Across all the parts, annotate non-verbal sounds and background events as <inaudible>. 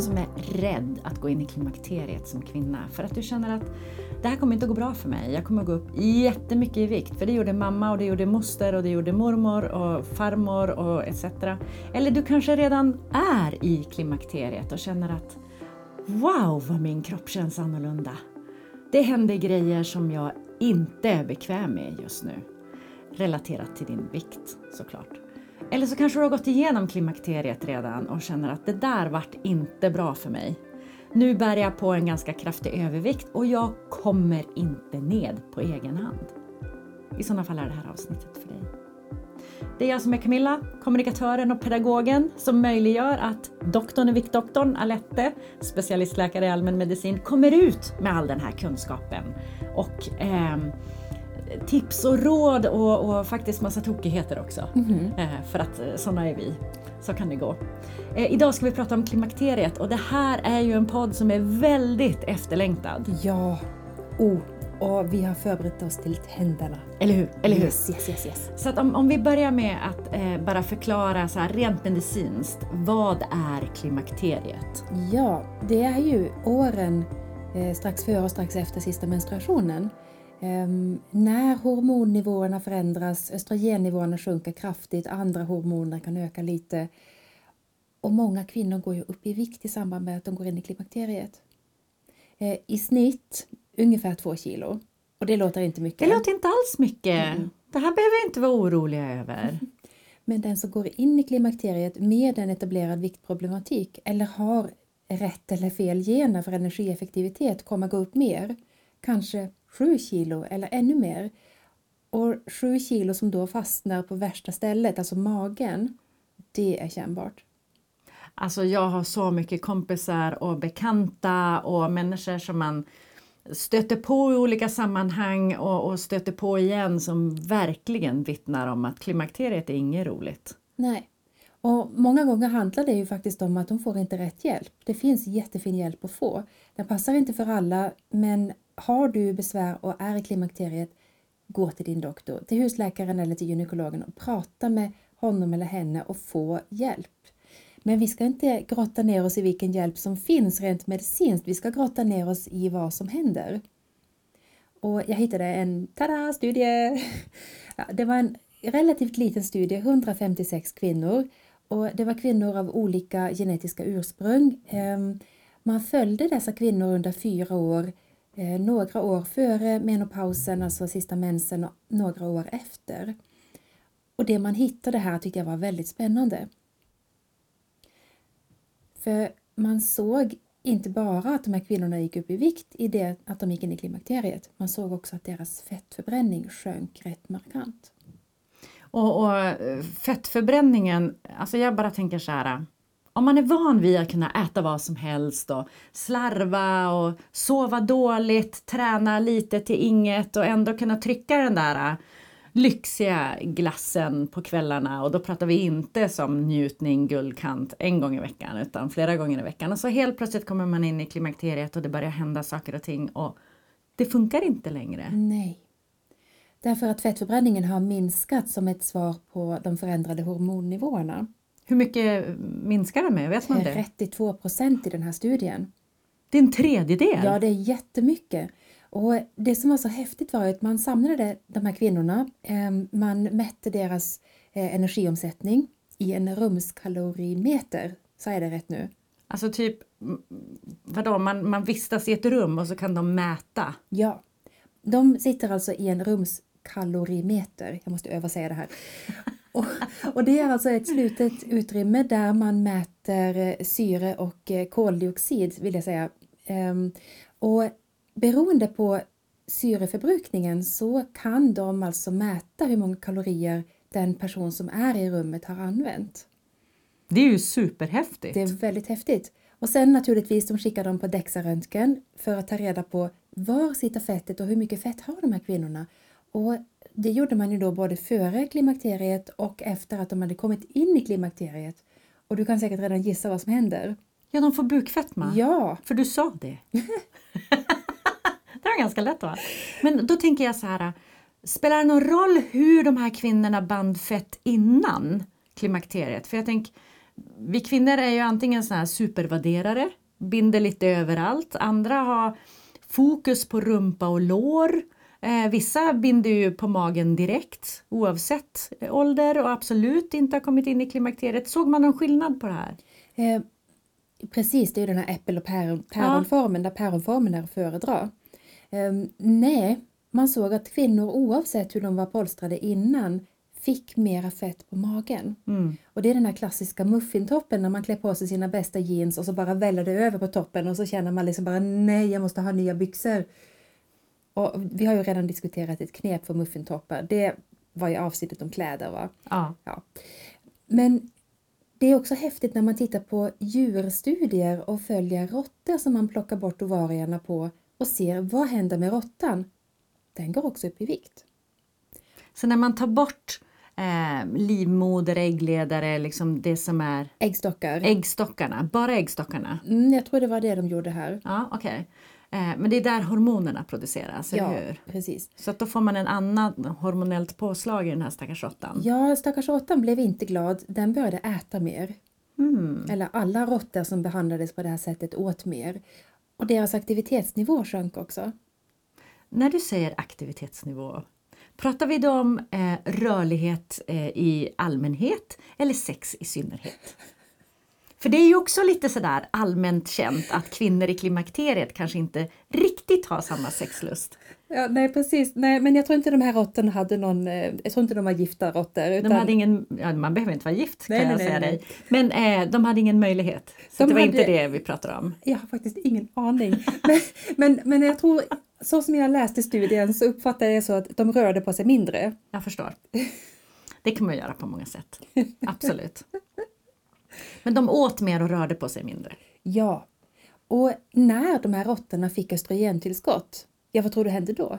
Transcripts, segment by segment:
någon som är rädd att gå in i klimakteriet som kvinna för att du känner att det här kommer inte att gå bra för mig. Jag kommer att gå upp jättemycket i vikt för det gjorde mamma och det gjorde moster och det gjorde mormor och farmor och etc. Eller du kanske redan är i klimakteriet och känner att Wow vad min kropp känns annorlunda. Det händer grejer som jag inte är bekväm med just nu. Relaterat till din vikt såklart. Eller så kanske du har gått igenom klimakteriet redan och känner att det där vart inte bra för mig. Nu bär jag på en ganska kraftig övervikt och jag kommer inte ned på egen hand. I sådana fall är det här avsnittet för dig. Det är jag som är Camilla, kommunikatören och pedagogen som möjliggör att doktorn i Viktdoktorn, Alette, specialistläkare i allmänmedicin, kommer ut med all den här kunskapen och eh, tips och råd och, och, faktiskt massa tokigheter också. Mm. För att eh, sådana är vi. Så kan det gå. Eh, idag ska vi prata om klimakteriet och det här är ju en podd som är väldigt efterlängtad. Ja, oh, och vi har förberett oss till tänderna. Eller hur? Eller hur? Yes, yes, yes, yes. Så att om, om vi börjar med att eh, bara förklara så här, rent medicinskt, vad är klimakteriet? Ja, det är ju åren eh, strax före och strax efter sista menstruationen. Um, när hormonnivåerna förändras, östrogennivåerna sjunker kraftigt, andra hormoner kan öka lite. Och många kvinnor går ju upp i vikt i samband med att de går in i klimakteriet. Eh, I snitt ungefär två kilo. Och det låter inte mycket. Det låter inte alls mycket. Mm. Det här behöver vi inte vara oroliga över. <laughs> Men den som går in i klimakteriet med en etablerad viktproblematik eller har rätt eller fel gener för energieffektivitet kommer gå upp mer. Kanske 7 kilo eller ännu mer. Och 7 kilo som då fastnar på värsta stället, alltså magen, det är kännbart. Alltså jag har så mycket kompisar och bekanta och människor som man stöter på i olika sammanhang och, och stöter på igen som verkligen vittnar om att klimakteriet är inget roligt. Nej. Och många gånger handlar det ju faktiskt om att de får inte rätt hjälp. Det finns jättefin hjälp att få. Den passar inte för alla, men har du besvär och är i klimakteriet, gå till din doktor, till husläkaren eller till gynekologen och prata med honom eller henne och få hjälp. Men vi ska inte grotta ner oss i vilken hjälp som finns rent medicinskt, vi ska grotta ner oss i vad som händer. Och jag hittade en tada, studie! <laughs> Ja, det var en relativt liten studie, 156 kvinnor och det var kvinnor av olika genetiska ursprung. Ehm, man följde dessa kvinnor under fyra år, Eh, några år före menopausen, alltså sista mensen, och några år efter. Och det man hittade här tyckte jag var väldigt spännande. För man såg inte bara att de här kvinnorna gick upp i vikt i det att de gick in i klimakteriet, man såg också att deras fettförbränning sjönk rätt markant. Och, och eh, fettförbränningen, alltså jag bara tänker så här. Om man är van vid att kunna äta vad som helst och slarva och sova dåligt, träna lite till inget och ändå kunna trycka den där äh, lyxiga glassen på kvällarna och då pratar vi inte som njutning, guldkant en gång i veckan utan flera gånger i veckan. Och så helt plötsligt kommer man in i klimakteriet och det börjar hända saker och ting och det funkar inte längre. Nej. Därför att fettförbränningen har minskat som ett svar på de förändrade hormonnivåerna. Hur mycket minskar den med? Vet man det? 32 procent i den här studien. Det är en tredjedel? Ja, det är jättemycket. Och det som var så häftigt var att man samlade de här kvinnorna, ehm, man mätte deras eh, energiomsättning i en rumskalorimeter. Sa jag det rätt nu? Alltså typ, vadå, man, man vistas i ett rum och så kan de mäta? Ja. De sitter alltså i en rumskalorimeter. Jag måste översäga det här. Och, och det är alltså ett slutet utrymme där man mäter eh, syre och eh, koldioxid vill jag säga. Um, och Beroende på syreförbrukningen så kan de alltså mäta hur många kalorier den person som är i rummet har använt. Det är ju superhäftigt! Det är väldigt häftigt. Och sen naturligtvis, de skickar dem på DEXA-röntgen för att ta reda på var sitter fettet och hur mycket fett har de här kvinnorna? Och det gjorde man ju då både före klimakteriet och efter att de hade kommit in i klimakteriet. Och du kan säkert redan gissa vad som händer. Ja, de får bukfetma. Ja! För du sa det. <laughs> Det var ganska lätt va? Men då tänker jag så här, spelar det någon roll hur de här kvinnorna band fett innan klimakteriet? För jag tänker, vi kvinnor är ju antingen såna här supervärderare, binder lite överallt. Andra har fokus på rumpa och lår. Eh, vissa binder ju på magen direkt oavsett ålder och absolut inte har kommit in i klimakteriet. Såg man någon skillnad på det här? Eh, precis, det är ju den här äppel och päron, päronformen där päronformen är att föredra. Eh, nej, man såg att kvinnor oavsett hur de var polstrade innan fick mera fett på magen. Mm. Och det är den här klassiska muffintoppen när man klär på sig sina bästa jeans och så bara väller det över på toppen och så känner man liksom bara nej, jag måste ha nya byxor. Och vi har ju redan diskuterat ett knep för muffintoppar. Det var ju avsnittet om kläder va? Ja. Ja. Men det är också häftigt när man tittar på djurstudier och följer råttor som man plockar bort ovarierna på och ser vad händer med råttan. Den går också upp i vikt. Så när man tar bort eh, livmoder, äggledare, liksom det som är Äggstockar. äggstockarna, bara äggstockarna. Mm, jag tror det var det de gjorde här. Ja, okej. Eh, men det är där hormonerna produceras, Ja, eller hur? precis. Så att då får man en annan hormonellt påslag i den här stackars råttan. Ja, stackars råttan blev inte glad. Den började äta mer. Mm. Eller alla råttor som behandlades på det här sättet åt mer. Och deras aktivitetsnivå sjönk också. När du säger aktivitetsnivå, pratar vi då om eh, rörlighet eh, i allmänhet eller sex i synnerhet? För det är ju också lite sådär allmänt känt att kvinnor i klimakteriet kanske inte riktigt har samma sexlust. Ja, nej, precis. Nej, men jag tror inte de här råttorna hade någon... eh, Jag tror inte de var gifta råttor. De Utan hade ingen, ja, man behöver inte vara gift Nej, kan nej, jag säga dig. Men eh, de hade ingen möjlighet. Så De det var hade- inte det vi pratar om. Jag har faktiskt ingen aning. <laughs> Men, men, men jag tror, så som jag läste studien så uppfattar jag så att de rörde på sig mindre. Jag förstår. Det kan man göra på många sätt. Absolut. <laughs> Men de åt mer och rörde på sig mindre. Ja. Och när de här råttorna fick östrogentillskott, ja vad tror du hände då?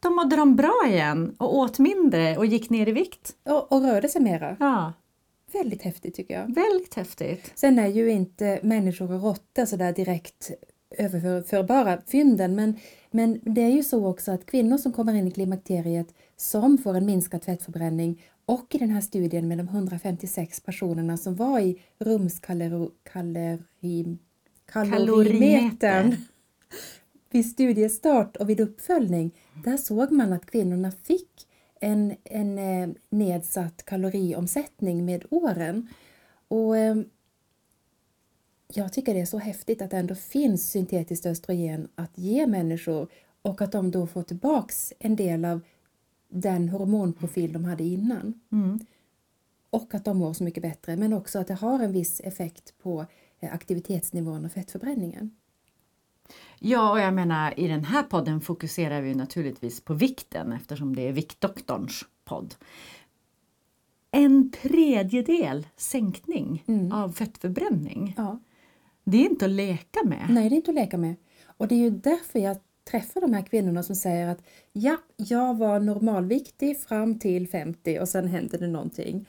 Då mådde de bra igen och åt mindre och gick ner i vikt. Och, och rörde sig mera. Ja, Väldigt häftigt tycker jag. väldigt häftigt. Sen är ju inte människor och råttor sådär direkt överförbara fynden men, men det är ju så också att kvinnor som kommer in i klimakteriet som får en minskad fettförbränning och i den här studien med de 156 personerna som var i rumskalori, kalorimetern vid studiestart och vid uppföljning, där såg man att kvinnorna fick en, en eh, nedsatt kaloriomsättning med åren. Och eh, jag tycker det är så häftigt att det ändå finns syntetiskt östrogen att ge människor och att de då får tillbaks en del av den hormonprofil de hade innan. Mm. Och att de mår så mycket bättre, men också att det har en viss effekt på eh, aktivitetsnivån och fettförbränningen. Ja, och jag menar i den här podden fokuserar vi naturligtvis på vikten eftersom det är Viktdoktorns podd. En tredjedel sänkning Mm. av fettförbränning. Ja. Det är inte att leka med. Nej, det är inte att leka med. Och det är ju därför jag träffar de här kvinnorna som säger att ja, jag var normalviktig fram till 50 och sen hände det någonting.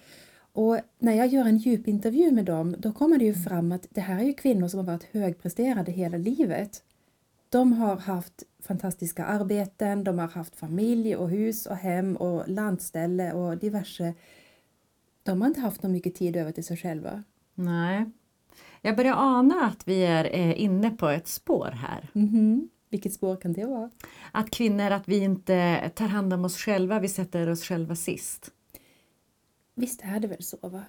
Och när jag gör en djupintervju med dem, då kommer det ju fram att det här är ju kvinnor som har varit högpresterande hela livet. De har haft fantastiska arbeten, de har haft familj och hus och hem och landställe och diverse. De har inte haft någon mycket tid över till sig själva. Nej. Jag börjar ana att vi är eh, inne på ett spår här. Mhm. Vilket spår kan det vara? Att kvinnor, att vi inte tar hand om oss själva, vi sätter oss själva sist. Visst är det väl så va?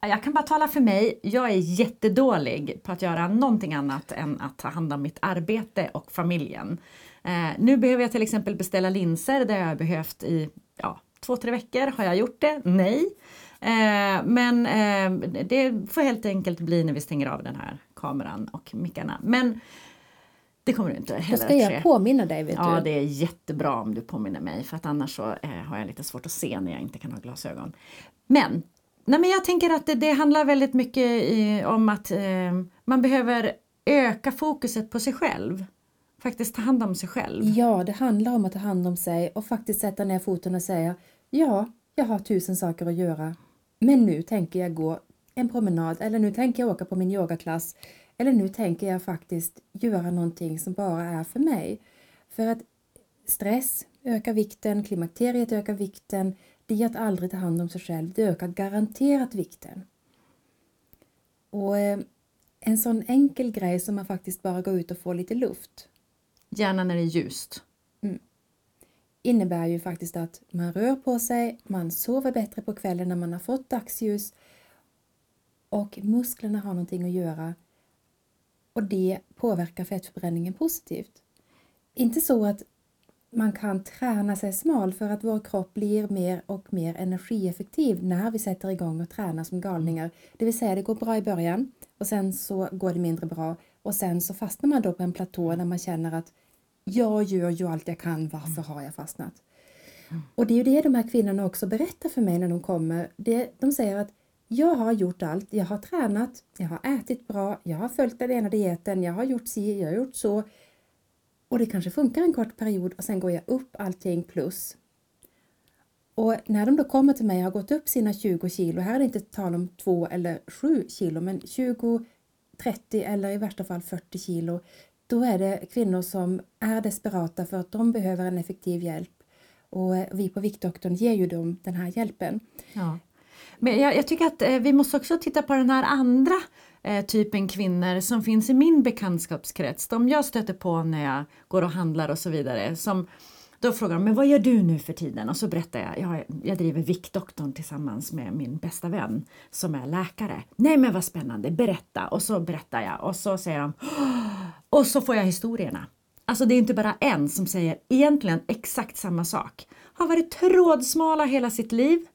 Jag kan bara tala för mig. Jag är jättedålig på att göra någonting annat än att ta hand om mitt arbete och familjen. Eh, nu behöver jag till exempel beställa linser. Det har jag behövt i ja, två, tre veckor. Har jag gjort det? Nej. Eh, men eh, det får helt enkelt bli när vi stänger av den här kameran och mickarna. Men det kommer du inte Då heller ska att jag ske. påminna dig vet Ja, du. det är jättebra om du påminner mig för att annars så eh, har jag lite svårt att se när jag inte kan ha glasögon. Men, nej, men jag tänker att det, det handlar väldigt mycket i, om att eh, man behöver öka fokuset på sig själv. Faktiskt ta hand om sig själv. Ja, det handlar om att ta hand om sig och faktiskt sätta ner foten och säga ja, jag har tusen saker att göra. Men nu tänker jag gå en promenad eller nu tänker jag åka på min yogaklass eller nu tänker jag faktiskt göra någonting som bara är för mig. För att stress ökar vikten, klimakteriet ökar vikten, det är att aldrig ta hand om sig själv, det ökar garanterat vikten. Och eh, en sån enkel grej som man faktiskt bara går ut och får lite luft Gärna när det är ljust innebär ju faktiskt att man rör på sig, man sover bättre på kvällen när man har fått dagsljus och musklerna har någonting att göra och det påverkar fettförbränningen positivt. Inte så att man kan träna sig smal för att vår kropp blir mer och mer energieffektiv när vi sätter igång och tränar som galningar. Det vill säga det går bra i början och sen så går det mindre bra och sen så fastnar man då på en platå när man känner att jag gör ju allt jag kan, varför har jag fastnat? Och det är ju det de här kvinnorna också berättar för mig när de kommer. Det, de säger att jag har gjort allt, jag har tränat, jag har ätit bra, jag har följt den ena dieten, jag har gjort si, jag har gjort så. Och det kanske funkar en kort period och sen går jag upp allting plus. Och när de då kommer till mig och har gått upp sina 20 kilo, här är det inte tal om 2 eller 7 kilo, men 20, 30 eller i värsta fall 40 kilo, då är det kvinnor som är desperata för att de behöver en effektiv hjälp. Och eh, vi på Viktdoktorn ger ju dem den här hjälpen. Ja. Men jag, jag tycker att eh, vi måste också titta på den här andra eh, typen kvinnor som finns i min bekantskapskrets. De jag stöter på när jag går och handlar och så vidare. Som, då frågar de, men vad gör du nu för tiden? Och så berättar jag, jag, jag driver Viktdoktorn tillsammans med min bästa vän som är läkare. Nej men vad spännande, berätta! Och så berättar jag och så säger de, "Åh!" Och så får jag historierna. Alltså det är inte bara en som säger egentligen exakt samma sak. Har varit trådsmala hela sitt liv.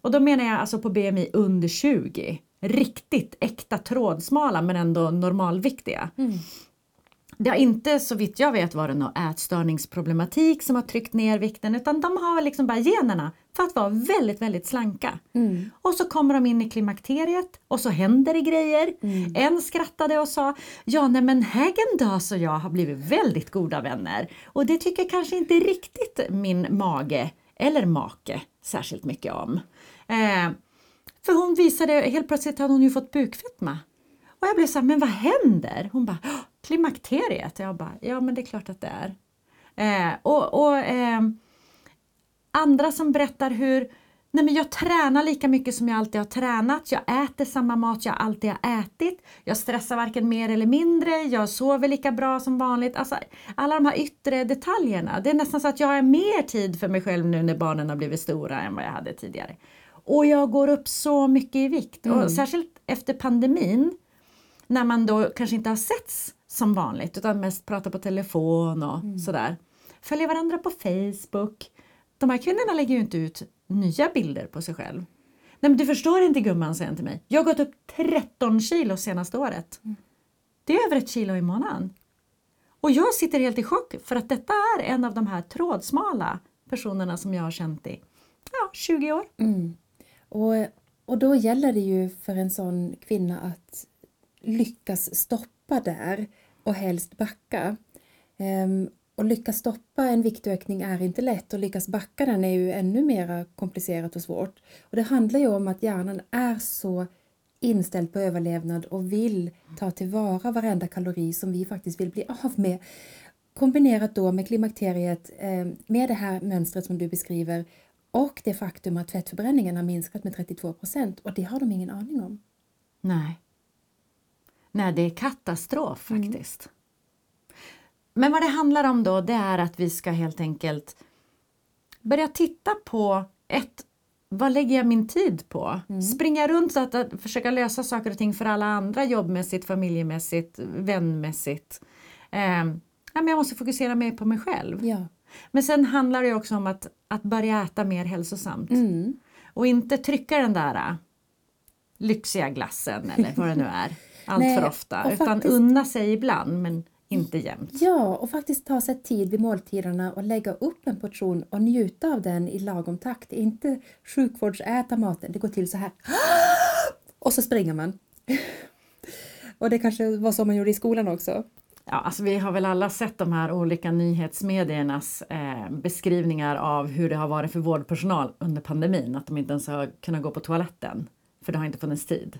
Och då menar jag alltså på BMI under 20. Riktigt äkta trådsmala men ändå normalviktiga. Mm. Det har inte så vitt jag vet varit någon ätstörningsproblematik som har tryckt ner vikten utan de har liksom bara generna för att vara väldigt, väldigt slanka. Och så kommer de in i klimakteriet och så händer det grejer. En skrattade och sa ja nej men Hägendas och jag har blivit väldigt goda vänner och det tycker kanske inte riktigt min mage eller make särskilt mycket om. Eh, för hon visade, helt plötsligt hade hon ju fått bukfetma. Och jag blev så här, men vad händer? Hon bara, "Åh, klimakteriet. Jag bara, ja men det är klart att det är. Eh, och och eh, andra som berättar hur Nej men jag tränar lika mycket som jag alltid har tränat. Jag äter samma mat jag alltid har ätit. Jag stressar varken mer eller mindre. Jag sover lika bra som vanligt. Alltså, alla de här yttre detaljerna. Det är nästan så att jag har mer tid för mig själv nu när barnen har blivit stora än vad jag hade tidigare. Och jag går upp så mycket i vikt. Och särskilt efter pandemin när man då kanske inte har setts som vanligt utan mest pratar på telefon och sådär. Följer varandra på Facebook. De här kvinnorna lägger ju inte ut nya bilder på sig själv. Nej men du förstår inte gumman, säger han till mig. Jag har gått upp 13 kilo senaste året. Det är över ett kilo i månaden. Och jag sitter helt i chock för att detta är en av de här trådsmala personerna som jag har känt i ja, 20 år. Och, och då gäller det ju för en sån kvinna att lyckas stoppa där och helst backa. Ehm, och lyckas stoppa en viktökning är inte lätt och lyckas backa den är ju ännu mer komplicerat och svårt. Och det handlar ju om att hjärnan är så inställd på överlevnad och vill ta tillvara varenda kalori som vi faktiskt vill bli av med. Kombinerat då med klimakteriet, ehm, med det här mönstret som du beskriver och det faktum att fettförbränningen har minskat med 32 procent och det har de ingen aning om. Nej. Nej, det är katastrof faktiskt. Men vad det handlar om då, det är att vi ska helt enkelt börja titta på ett, vad lägger jag min tid på? Springa runt så att, att försöka lösa saker och ting för alla andra jobbmässigt, familjemässigt, vänmässigt. Eh, ja, men jag måste fokusera mer på mig själv. Ja. Men sen handlar det också om att, att börja äta mer hälsosamt. Mm. Och inte trycka den där äh, lyxiga glassen eller vad det nu är allt Nej, för ofta. Utan faktiskt- unna sig ibland men inte jämt. Ja, och faktiskt ta sig tid vid måltiderna och lägga upp en portion och njuta av den i lagom takt. Inte sjukvårdsäta maten, det går till så här. <gasps> Och så springer man. <laughs> Och det kanske var så man gjorde i skolan också. Ja, alltså vi har väl alla sett de här olika nyhetsmediernas eh, beskrivningar av hur det har varit för vårdpersonal under pandemin. Att de inte ens har kunnat gå på toaletten för det har inte funnits tid.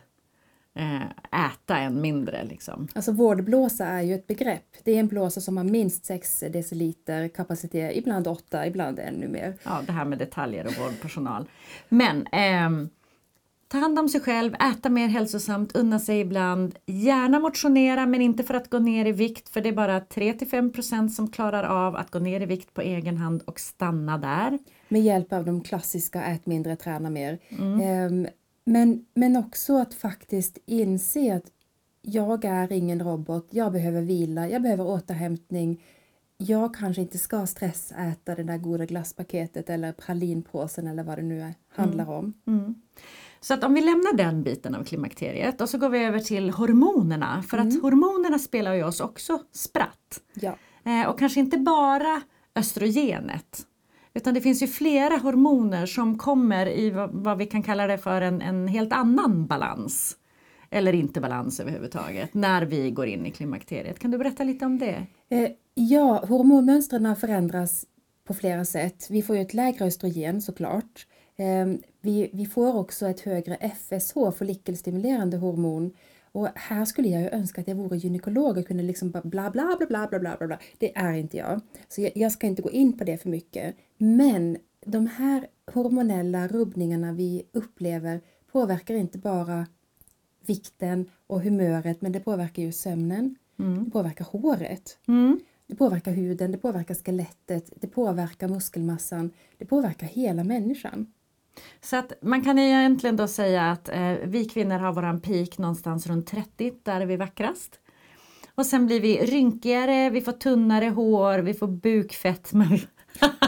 Eh, äta än mindre liksom. Alltså vårdblåsa är ju ett begrepp. Det är en blåsa som har minst 6 deciliter kapacitet, ibland 8, ibland ännu mer. Ja, det här med detaljer och vårdpersonal. Men ehm, Ta hand om sig själv, äta mer hälsosamt, unna sig ibland. Gärna motionera men inte för att gå ner i vikt för det är bara 3-5% som klarar av att gå ner i vikt på egen hand och stanna där. Med hjälp av de klassiska ät mindre, träna mer. Mm. Men, men också att faktiskt inse att jag är ingen robot, jag behöver vila, jag behöver återhämtning. Jag kanske inte ska stressäta det där goda glasspaketet eller pralinpåsen eller vad det nu är, handlar mm. om. Mm. Så att om vi lämnar den biten av klimakteriet och så går vi över till hormonerna för mm. att hormonerna spelar ju oss också spratt. Ja. Eh, och kanske inte bara östrogenet utan det finns ju flera hormoner som kommer i vad, vi kan kalla det för en, en helt annan balans eller inte balans överhuvudtaget när vi går in i klimakteriet. Kan du berätta lite om det? Eh, ja, hormonmönstren förändras på flera sätt. Vi får ju ett lägre östrogen såklart. Ehm, vi, vi får också ett högre FSH, follikelstimulerande hormon. Och här skulle jag ju önska att jag vore gynekolog och kunde liksom bla bla bla bla bla bla bla. Det är inte jag. Så jag, jag ska inte gå in på det för mycket. Men de här hormonella rubbningarna vi upplever påverkar inte bara vikten och humöret men det påverkar ju sömnen, mm. det påverkar håret, mm. det påverkar huden, det påverkar skelettet, det påverkar muskelmassan, det påverkar hela människan. Så att man kan egentligen då säga att eh, vi kvinnor har våran peak någonstans runt 30, där är vi vackrast. Och sen blir vi rynkigare, vi får tunnare hår, vi får bukfetma. <laughs>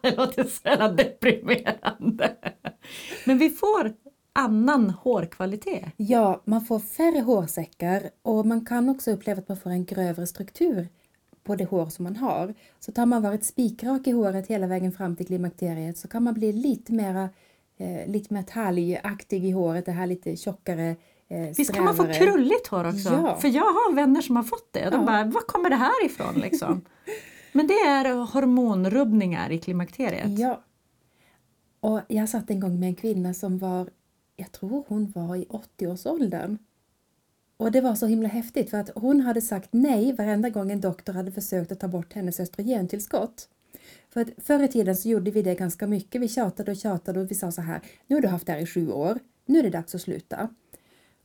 <laughs> det låter så jävla deprimerande. Men vi får annan hårkvalitet. Ja, man får färre hårsäckar och man kan också uppleva att man får en grövre struktur på det hår som man har. Så tar man varit spikrak i håret hela vägen fram till klimakteriet så kan man bli lite mera eh, lite mer talgaktig i håret, det här lite tjockare eh, Visst kan man få krulligt hår också? Ja. För jag har vänner som har fått det. De ja. bara, var kommer det här ifrån liksom? <laughs> Men det är hormonrubbningar i klimakteriet. Ja. Och jag satt en gång med en kvinna som var jag tror hon var i 80-årsåldern. Och det var så himla häftigt för att hon hade sagt nej varenda gång en doktor hade försökt att ta bort hennes östrogentillskott. För att förr i tiden så gjorde vi det ganska mycket. Vi tjatade och tjatade och vi sa så här, nu har du haft det här i sju år, nu är det dags att sluta.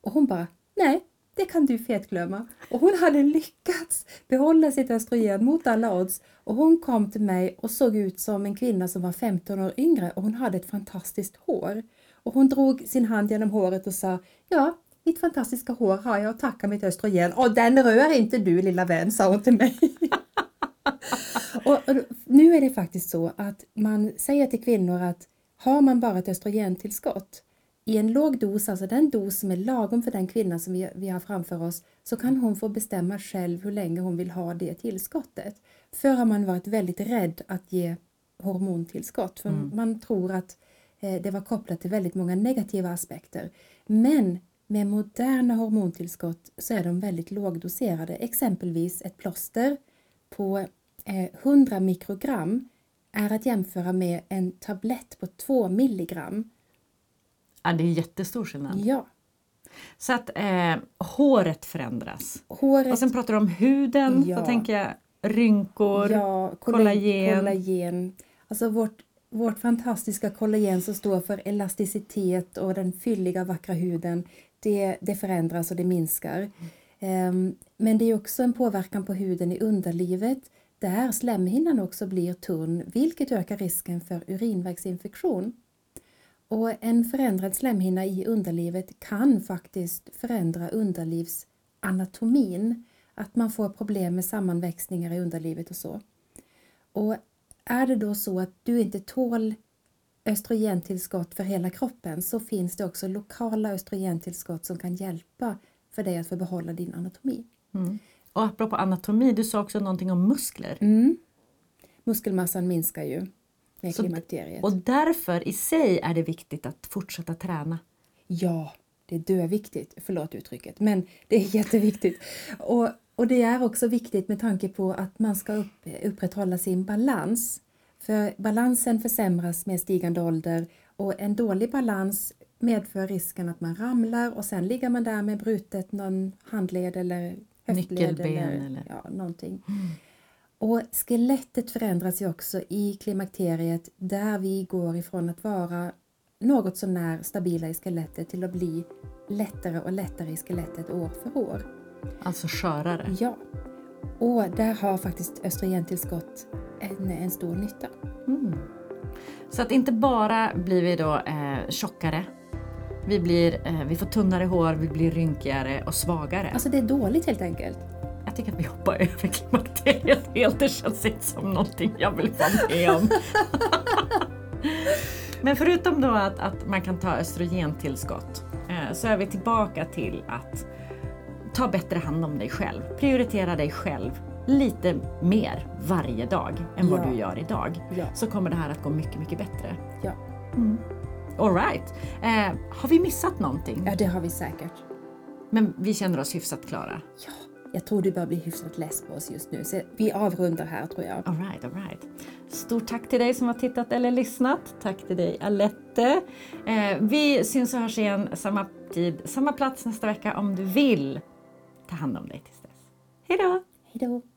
Och hon bara, nej, det kan du fetglömma. Och hon hade lyckats behålla sitt östrogen mot alla odds och hon kom till mig och såg ut som en kvinna som var 15 år yngre och hon hade ett fantastiskt hår. Och hon drog sin hand genom håret och sa Ja, mitt fantastiska hår har jag att tacka mitt östrogen och den rör inte du lilla vän, sa hon till mig. <laughs> och, och, nu är det faktiskt så att man säger till kvinnor att har man bara ett östrogentillskott i en låg dos, alltså den dos som är lagom för den kvinna som vi, vi har framför oss, så kan hon få bestämma själv hur länge hon vill ha det tillskottet. Förr har man varit väldigt rädd att ge hormontillskott, för mm. man tror att Eh, det var kopplat till väldigt många negativa aspekter. Men med moderna hormontillskott så är de väldigt lågdoserade. Exempelvis ett plåster på 100 eh, mikrogram är att jämföra med en tablett på 2 milligram. Ja, det är jättestor skillnad. Ja. Så att eh, håret förändras. Håret... Och sen pratar du om huden. Ja. Då tänker jag rynkor, ja, kollagen. kollagen. Alltså vårt vårt fantastiska kollagen som står för elasticitet och den fylliga vackra huden, det, det förändras och det minskar. Mm. Men det är också en påverkan på huden i underlivet där slemhinnan också blir tunn vilket ökar risken för urinvägsinfektion. Och en förändrad slemhinna i underlivet kan faktiskt förändra underlivsanatomin. Att man får problem med sammanväxningar i underlivet och så. Och är det då så att du inte tål östrogentillskott för hela kroppen så finns det också lokala östrogentillskott som kan hjälpa för dig att få behålla din anatomi. Mm. Och apropå anatomi, du sa också någonting om muskler. Mm. Muskelmassan minskar ju med så, klimakteriet. Och därför i sig är det viktigt att fortsätta träna. Ja, det är döviktigt, förlåt uttrycket, men det är <laughs> jätteviktigt. Och och det är också viktigt med tanke på att man ska upp, upprätthålla sin balans. För balansen försämras med stigande ålder och en dålig balans medför risken att man ramlar och sen ligger man där med brutet någon handled eller höftled eller, eller ja, någonting. Mm. Och skelettet förändras ju också i klimakteriet där vi går ifrån att vara något sånär stabila i skelettet till att bli lättare och lättare i skelettet år för år. Alltså skörare. Ja. Och där har faktiskt östrogentillskott en, en stor nytta. Mm. Så att inte bara blir vi då eh, tjockare, vi, blir, eh, vi får tunnare hår, vi blir rynkigare och svagare. Alltså det är dåligt helt enkelt. Jag tycker att vi hoppar över klimakteriet helt. Det känns inte som någonting jag vill vara med om. <laughs> Men förutom då att, att man kan ta östrogentillskott eh, så är vi tillbaka till att ta bättre hand om dig själv. Prioritera dig själv lite mer varje dag än vad Ja. du gör idag. Ja. Så kommer det här att gå mycket, mycket bättre. Ja, All right. Eh, har vi missat någonting? ja det har vi säkert. Men vi känner oss hyfsat klara. Ja, jag tror du börjar bli hyfsat less på oss just nu. Så vi avrundar här tror jag. All right, all right. Stort tack till dig som har tittat eller lyssnat. Tack till dig Alette. Eh, vi syns och hörs igen samma tid, samma plats nästa vecka om du vill. Ta hand om dig tills dess. Hej då! Hej då!